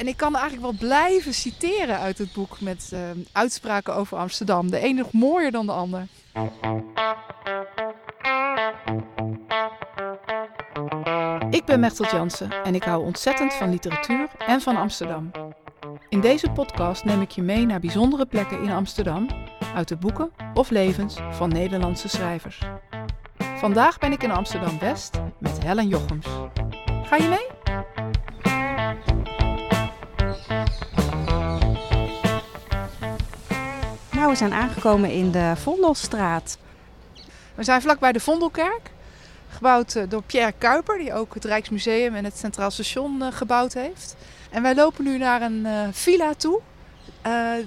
En ik kan eigenlijk wel blijven citeren uit het boek met uh, uitspraken over Amsterdam. De een nog mooier dan de ander. Ik ben Mechtelt Jansen en ik hou ontzettend van literatuur en van Amsterdam. In deze podcast neem ik je mee naar bijzondere plekken in Amsterdam, uit de boeken of levens van Nederlandse schrijvers. Vandaag ben ik in Amsterdam West met Helen Jochems. Ga je mee? We zijn aangekomen in de Vondelstraat. We zijn vlakbij de Vondelkerk, gebouwd eh, door Pierre Kuiper, die ook het Rijksmuseum en het Centraal Station eh, gebouwd heeft. En wij lopen nu naar een uh, villa toe,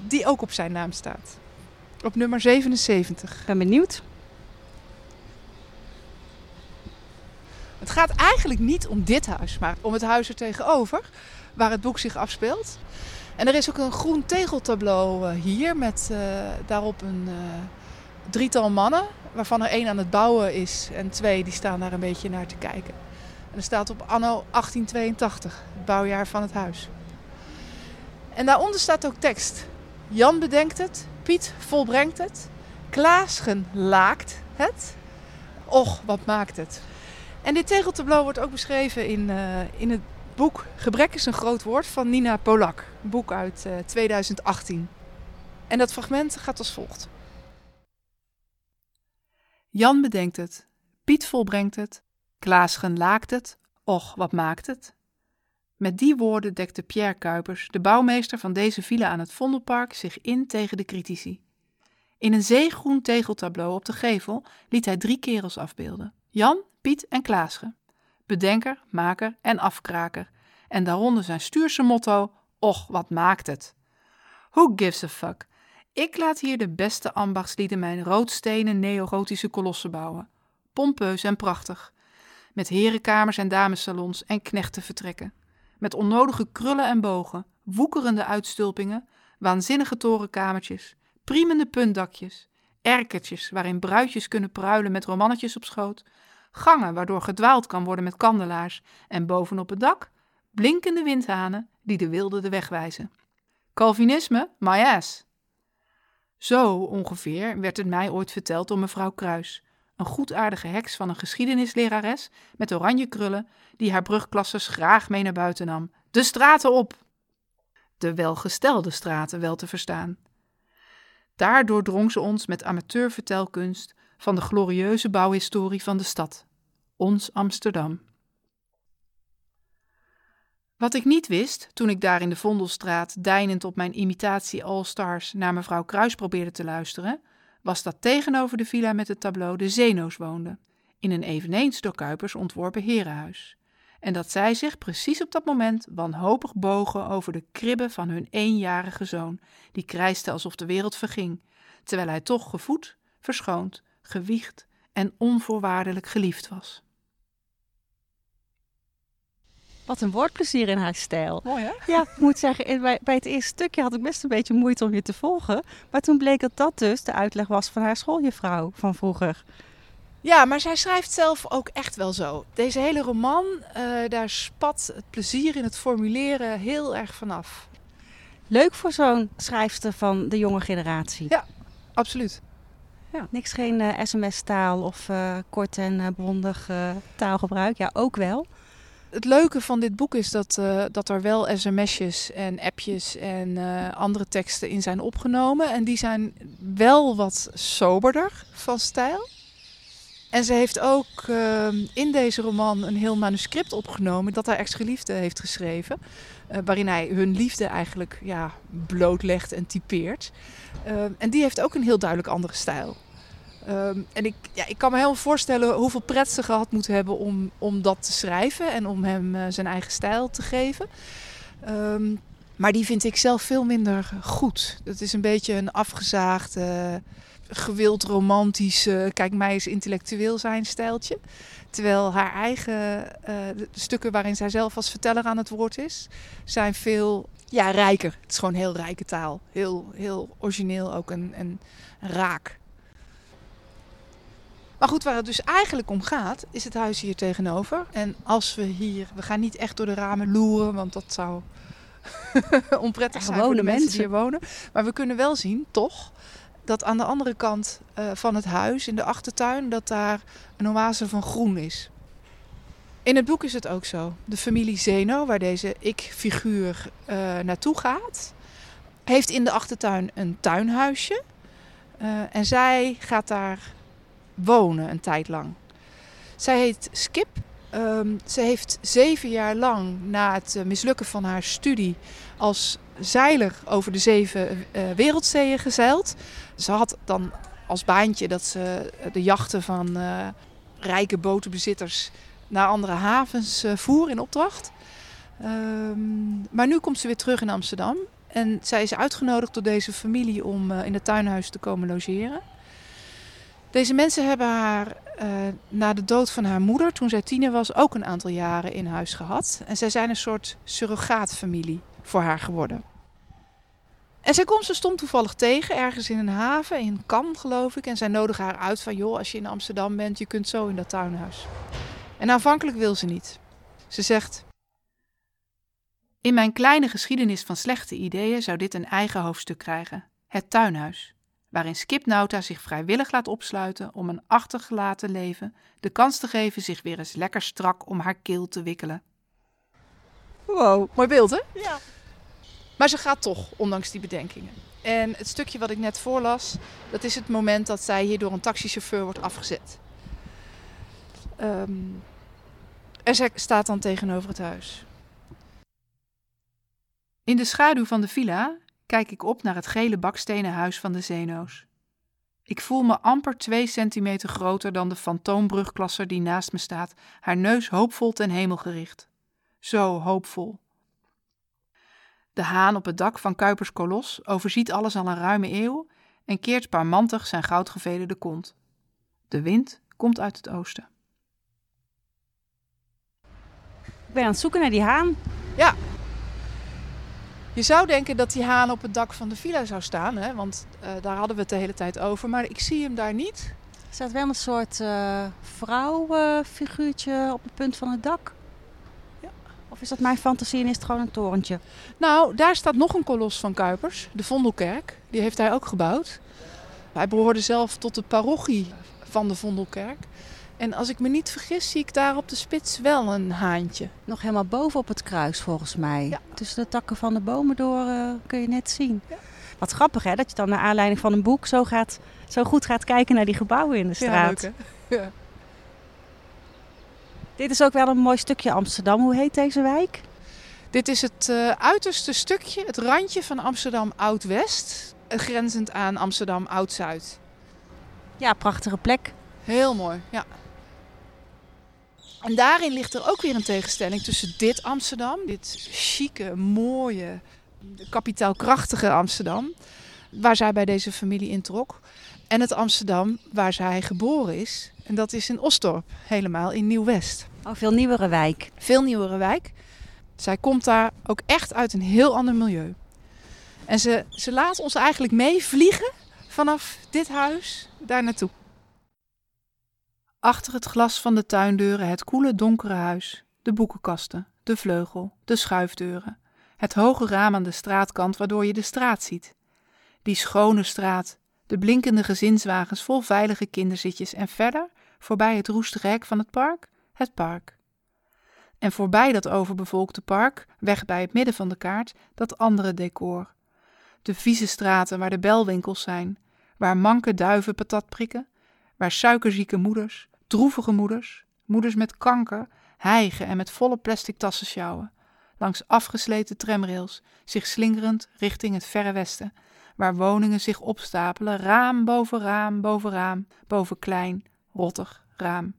die ook op zijn naam staat. Op nummer 77. Ik ben benieuwd. Het gaat eigenlijk niet om dit huis, maar om het huis er tegenover, waar het boek zich afspeelt. En er is ook een groen tegeltableau uh, hier met daarop een drietal mannen, waarvan er één aan het bouwen is en twee die staan daar een beetje naar te kijken. En er staat op anno 1882, het bouwjaar van het huis. En daaronder staat ook tekst. Jan bedenkt het, Piet volbrengt het, Klaasgen laakt het. Och, wat maakt het. En dit tegeltableau wordt ook beschreven in, in het boek Gebrek is een groot woord van Nina Polak. Boek uit uh, 2018. En dat fragment gaat als volgt. Jan bedenkt het, Piet volbrengt het, Klaasgen laakt het, och, wat maakt het? Met die woorden dekte Pierre Kuipers, de bouwmeester van deze villa aan het Vondelpark, zich in tegen de critici. In een zeegroen tegeltableau op de gevel liet hij drie kerels afbeelden: Jan, Piet en Klaasgen. Bedenker, maker en afkraker. En daaronder zijn stuurse motto: Och, wat maakt het? Who gives a fuck? Ik laat hier de beste ambachtslieden mijn roodstenen neogotische kolossen bouwen. Pompeus en prachtig. Met herenkamers en damessalons en knechtenvertrekken. Met onnodige krullen en bogen, woekerende uitstulpingen, waanzinnige torenkamertjes, priemende puntdakjes, erkertjes waarin bruidjes kunnen pruilen met romannetjes op schoot, gangen waardoor gedwaald kan worden met kandelaars en bovenop het dak blinkende windhanen die de wilde de weg wijzen. Calvinisme, my ass. Zo ongeveer werd het mij ooit verteld door mevrouw Kruis, een goedaardige heks van een geschiedenislerares met oranje krullen, die haar brugklassers graag mee naar buiten nam. De straten op! De welgestelde straten wel te verstaan. Daardoor drong ze ons met amateurvertelkunst van de glorieuze bouwhistorie van de stad, ons Amsterdam. Wat ik niet wist, toen ik daar in de Vondelstraat deinend op mijn imitatie All-Stars naar mevrouw Kruis probeerde te luisteren, was dat tegenover de villa met het tableau de Zeno's woonden, in een eveneens door Kuipers ontworpen herenhuis. En dat zij zich precies op dat moment wanhopig bogen over de kribben van hun eenjarige zoon, die krijste alsof de wereld verging, terwijl hij toch gevoed, verschoond, gewiegd en onvoorwaardelijk geliefd was. Wat een woordplezier in haar stijl. Mooi hè? Ja, ik moet zeggen, bij, bij het eerste stukje had ik best een beetje moeite om je te volgen. Maar toen bleek dat dat dus de uitleg was van haar schooljuffrouw van vroeger. Ja, maar zij schrijft zelf ook echt wel zo. Deze hele roman, uh, daar spat het plezier in het formuleren heel erg vanaf. Leuk voor zo'n schrijfster van de jonge generatie. Ja, absoluut. Ja. Niks geen uh, sms-taal of uh, kort en bondig taalgebruik. Ja, ook wel het leuke van dit boek is dat, dat er wel sms'jes en appjes en andere teksten in zijn opgenomen. En die zijn wel wat soberder van stijl. En ze heeft ook uh, in deze roman een heel manuscript opgenomen dat haar ex-geliefde heeft geschreven. waarin hij hun liefde eigenlijk ja, blootlegt en typeert. en die heeft ook een heel duidelijk andere stijl. Um, en ik, ja, ik kan me helemaal voorstellen hoeveel pret ze gehad moeten hebben om, om dat te schrijven en om hem uh, zijn eigen stijl te geven. Um, maar die vind ik zelf veel minder goed. Het is een beetje een afgezaagde, gewild romantische, kijk mij eens intellectueel zijn stijltje. Terwijl haar eigen uh, stukken waarin zij zelf als verteller aan het woord is, zijn veel ja, rijker. Het is gewoon heel rijke taal. Heel, heel origineel ook en, en raak. Maar goed, waar het dus eigenlijk om gaat, is het huis hier tegenover. En als we hier, we gaan niet echt door de ramen loeren, want dat zou onprettig zijn voor de mensen die hier wonen. Maar we kunnen wel zien, toch, dat aan de andere kant eh, van het huis, in de achtertuin, dat daar een oase van groen is. In het boek is het ook zo. De familie Zeno, waar deze ik-figuur eh, naartoe gaat, heeft in de achtertuin een tuinhuisje. Eh, en zij gaat daar wonen een tijd lang. Zij heet Skip. Ehm, ze heeft zeven jaar lang na het eh, mislukken van haar studie als zeiler over de zeven eh, wereldzeeën gezeild. Ze had dan als baantje dat ze de jachten van rijke botenbezitters naar andere havens eh, voer in opdracht. Ehm, maar nu komt ze weer terug in Amsterdam. En zij is uitgenodigd door deze familie om in het tuinhuis te komen logeren. Deze mensen hebben haar eh, na de dood van haar moeder, toen zij tiener was, ook een aantal jaren in huis gehad. En zij zijn een soort surrogaatfamilie voor haar geworden. En zij komt ze stom toevallig tegen, ergens in een haven, in Cannes geloof ik. En zij nodigen haar uit van, joh, als je in Amsterdam bent, je kunt zo in dat tuinhuis. En aanvankelijk wil ze niet. Ze zegt, in mijn kleine geschiedenis van slechte ideeën zou dit een eigen hoofdstuk krijgen: het tuinhuis, waarin Skip Nauta zich vrijwillig laat opsluiten om een achtergelaten leven de kans te geven zich weer eens lekker strak om haar keel te wikkelen. Wow. Mooi beeld, hè? Ja. Maar ze gaat toch, ondanks die bedenkingen. En het stukje wat ik net voorlas, dat is het moment dat zij hier door een taxichauffeur wordt afgezet. Ehm, en zij staat dan tegenover het huis. In de schaduw van de villa kijk ik op naar het gele bakstenen huis van de Zeno's. Ik voel me amper twee centimeter groter dan de fantoombrugklasser die naast me staat, haar neus hoopvol ten hemel gericht. Zo hoopvol. De haan op het dak van Kuipers Kolos overziet alles al een ruime eeuw en keert parmantig zijn goudgevederde kont. De wind komt uit het oosten. Ik ben aan het zoeken naar die haan. Je zou denken dat die haan op het dak van de villa zou staan, hè? want eh, daar hadden we het de hele tijd over, maar ik zie hem daar niet. Er staat wel een soort eh vrouwfiguurtje op het punt van het dak. Ja. Of is dat mijn fantasie en is het gewoon een torentje? Nou, daar staat nog een kolos van Kuipers, de Vondelkerk. Die heeft hij ook gebouwd. Hij behoorde zelf tot de parochie van de Vondelkerk. En als ik me niet vergis, zie ik daar op de spits wel een haantje. Nog helemaal boven op het kruis volgens mij. Ja. Tussen de takken van de bomen door eh, kun je net zien. Ja. Wat grappig hè, dat je dan naar aanleiding van een boek zo, gaat, zo goed gaat kijken naar die gebouwen in de straat. Ja, leuk? Ja. Dit is ook wel een mooi stukje Amsterdam. Hoe heet deze wijk? Dit is het eh, uiterste stukje, het randje van Amsterdam Oud-West, eh, grenzend aan Amsterdam Oud-Zuid. Ja, prachtige plek. Heel mooi, ja. En daarin ligt er ook weer een tegenstelling tussen dit Amsterdam, dit chique, mooie, kapitaalkrachtige Amsterdam, waar zij bij deze familie introk, en het Amsterdam waar zij geboren is. En dat is in Osdorp, helemaal in Nieuw-West. Oh, veel nieuwere wijk. Veel nieuwere wijk. Zij komt daar ook echt uit een heel ander milieu. En ze, ze laat ons eigenlijk meevliegen vanaf dit huis daar naartoe. Achter het glas van de tuindeuren het koele donkere huis, de boekenkasten, de vleugel, de schuifdeuren, het hoge raam aan de straatkant waardoor je de straat ziet. Die schone straat, de blinkende gezinswagens vol veilige kinderzitjes en verder, voorbij het roestige hek van het park, het park. En voorbij dat overbevolkte park, weg bij het midden van de kaart, dat andere decor. De vieze straten waar de belwinkels zijn, waar manke duiven patat prikken, waar suikerzieke moeders, droevige moeders, moeders met kanker, hijgen en met volle plastic tassen sjouwen, langs afgesleten tramrails, zich slingerend richting het verre westen, waar woningen zich opstapelen, raam boven raam boven raam, boven klein, rottig raam.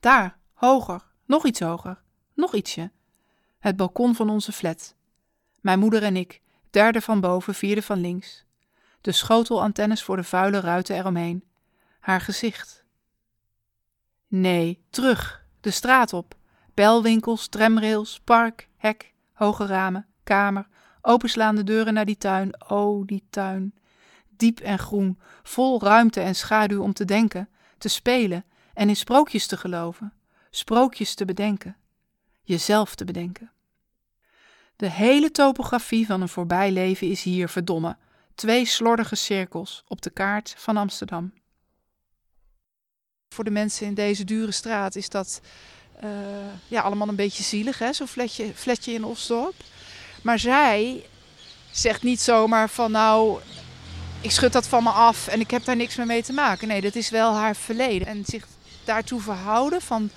Daar, hoger, nog iets hoger, nog ietsje. Het balkon van onze flat. Mijn moeder en ik, derde van boven, vierde van links. De schotelantennes voor de vuile ruiten eromheen. Haar gezicht. Nee, terug, de straat op. Belwinkels, tramrails, park, hek, hoge ramen, kamer, openslaande deuren naar die tuin. Oh, die tuin. Diep en groen, vol ruimte en schaduw om te denken, te spelen en in sprookjes te geloven, sprookjes te bedenken, jezelf te bedenken. De hele topografie van een voorbijleven is hier verdomme. Twee slordige cirkels op de kaart van Amsterdam. Voor de mensen in deze dure straat is dat uh, ja, allemaal een beetje zielig, hè? zo'n fletje, fletje in Osdorp. Maar zij zegt niet zomaar van nou, ik schud dat van me af en ik heb daar niks meer mee te maken. Nee, dat is wel haar verleden. En zich daartoe verhouden van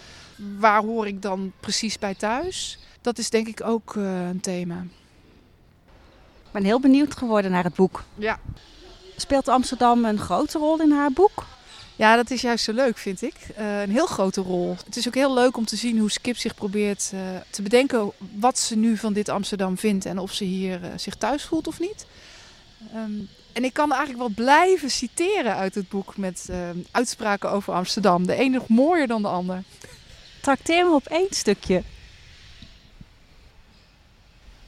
waar hoor ik dan precies bij thuis, dat is denk ik ook uh, een thema. Ik ben heel benieuwd geworden naar het boek. Ja. Speelt Amsterdam een grote rol in haar boek? Ja, dat is juist zo leuk, vind ik. Uh, een heel grote rol. Het is ook heel leuk om te zien hoe Skip zich probeert uh, te bedenken wat ze nu van dit Amsterdam vindt en of ze hier uh, zich thuis voelt of niet. Um, en ik kan eigenlijk wel blijven citeren uit het boek met ehm, uitspraken over Amsterdam. De een nog mooier dan de ander. Trakteer me op één stukje.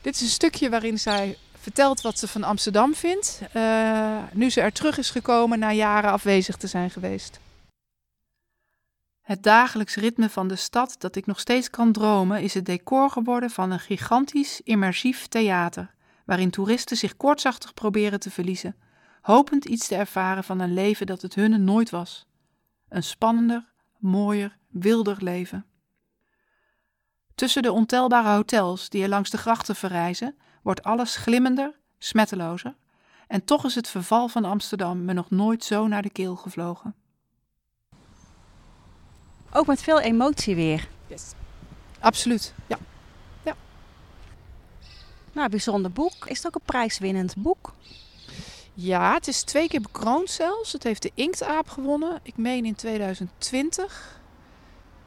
Dit is een stukje waarin zij vertelt wat ze van Amsterdam vindt, uh, nu ze er terug is gekomen na jaren afwezig te zijn geweest. Het dagelijks ritme van de stad dat ik nog steeds kan dromen is het decor geworden van een gigantisch immersief theater, waarin toeristen zich kortsachtig proberen te verliezen, hopend iets te ervaren van een leven dat het hunne nooit was. Een spannender, mooier, wilder leven. Tussen de ontelbare hotels die er langs de grachten verrijzen, wordt alles glimmender, smettelozer. En toch is het verval van Amsterdam me nog nooit zo naar de keel gevlogen. Ook met veel emotie weer. Yes. Absoluut, ja. ja. Nou, bijzonder boek. Is het ook een prijswinnend boek? Ja, het is twee keer bekroond zelfs. Het heeft de Inktaap gewonnen, ik meen in 2020.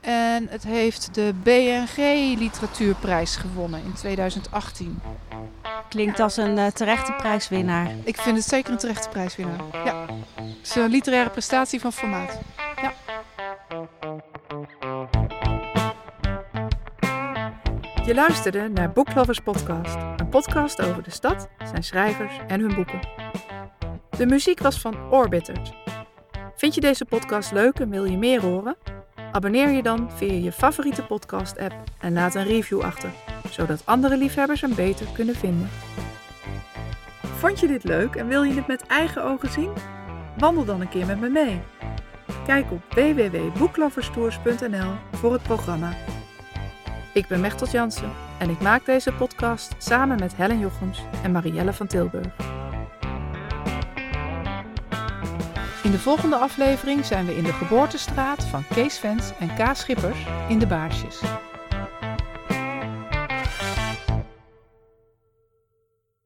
En het heeft de BNG Literatuurprijs gewonnen in 2018. Klinkt als een uh, terechte prijswinnaar. Ik vind het zeker een terechte prijswinnaar. Ja. Het is een literaire prestatie van formaat. Ja. Je luisterde naar Booklovers Podcast, een podcast over de stad, zijn schrijvers en hun boeken. De muziek was van Orbiters. Vind je deze podcast leuk en wil je meer horen? Abonneer je dan via je favoriete podcast-app en laat een review achter, zodat andere liefhebbers hem beter kunnen vinden. Vond je dit leuk en wil je het met eigen ogen zien? Wandel dan een keer met me mee. Kijk op www.boekloverstours.nl voor het programma. Ik ben Mechtel Jansen en ik maak deze podcast samen met Helen Jochems en Marielle van Tilburg. In de volgende aflevering zijn we in de geboortestraat van Kees Vens en K. Schippers in de Baarsjes.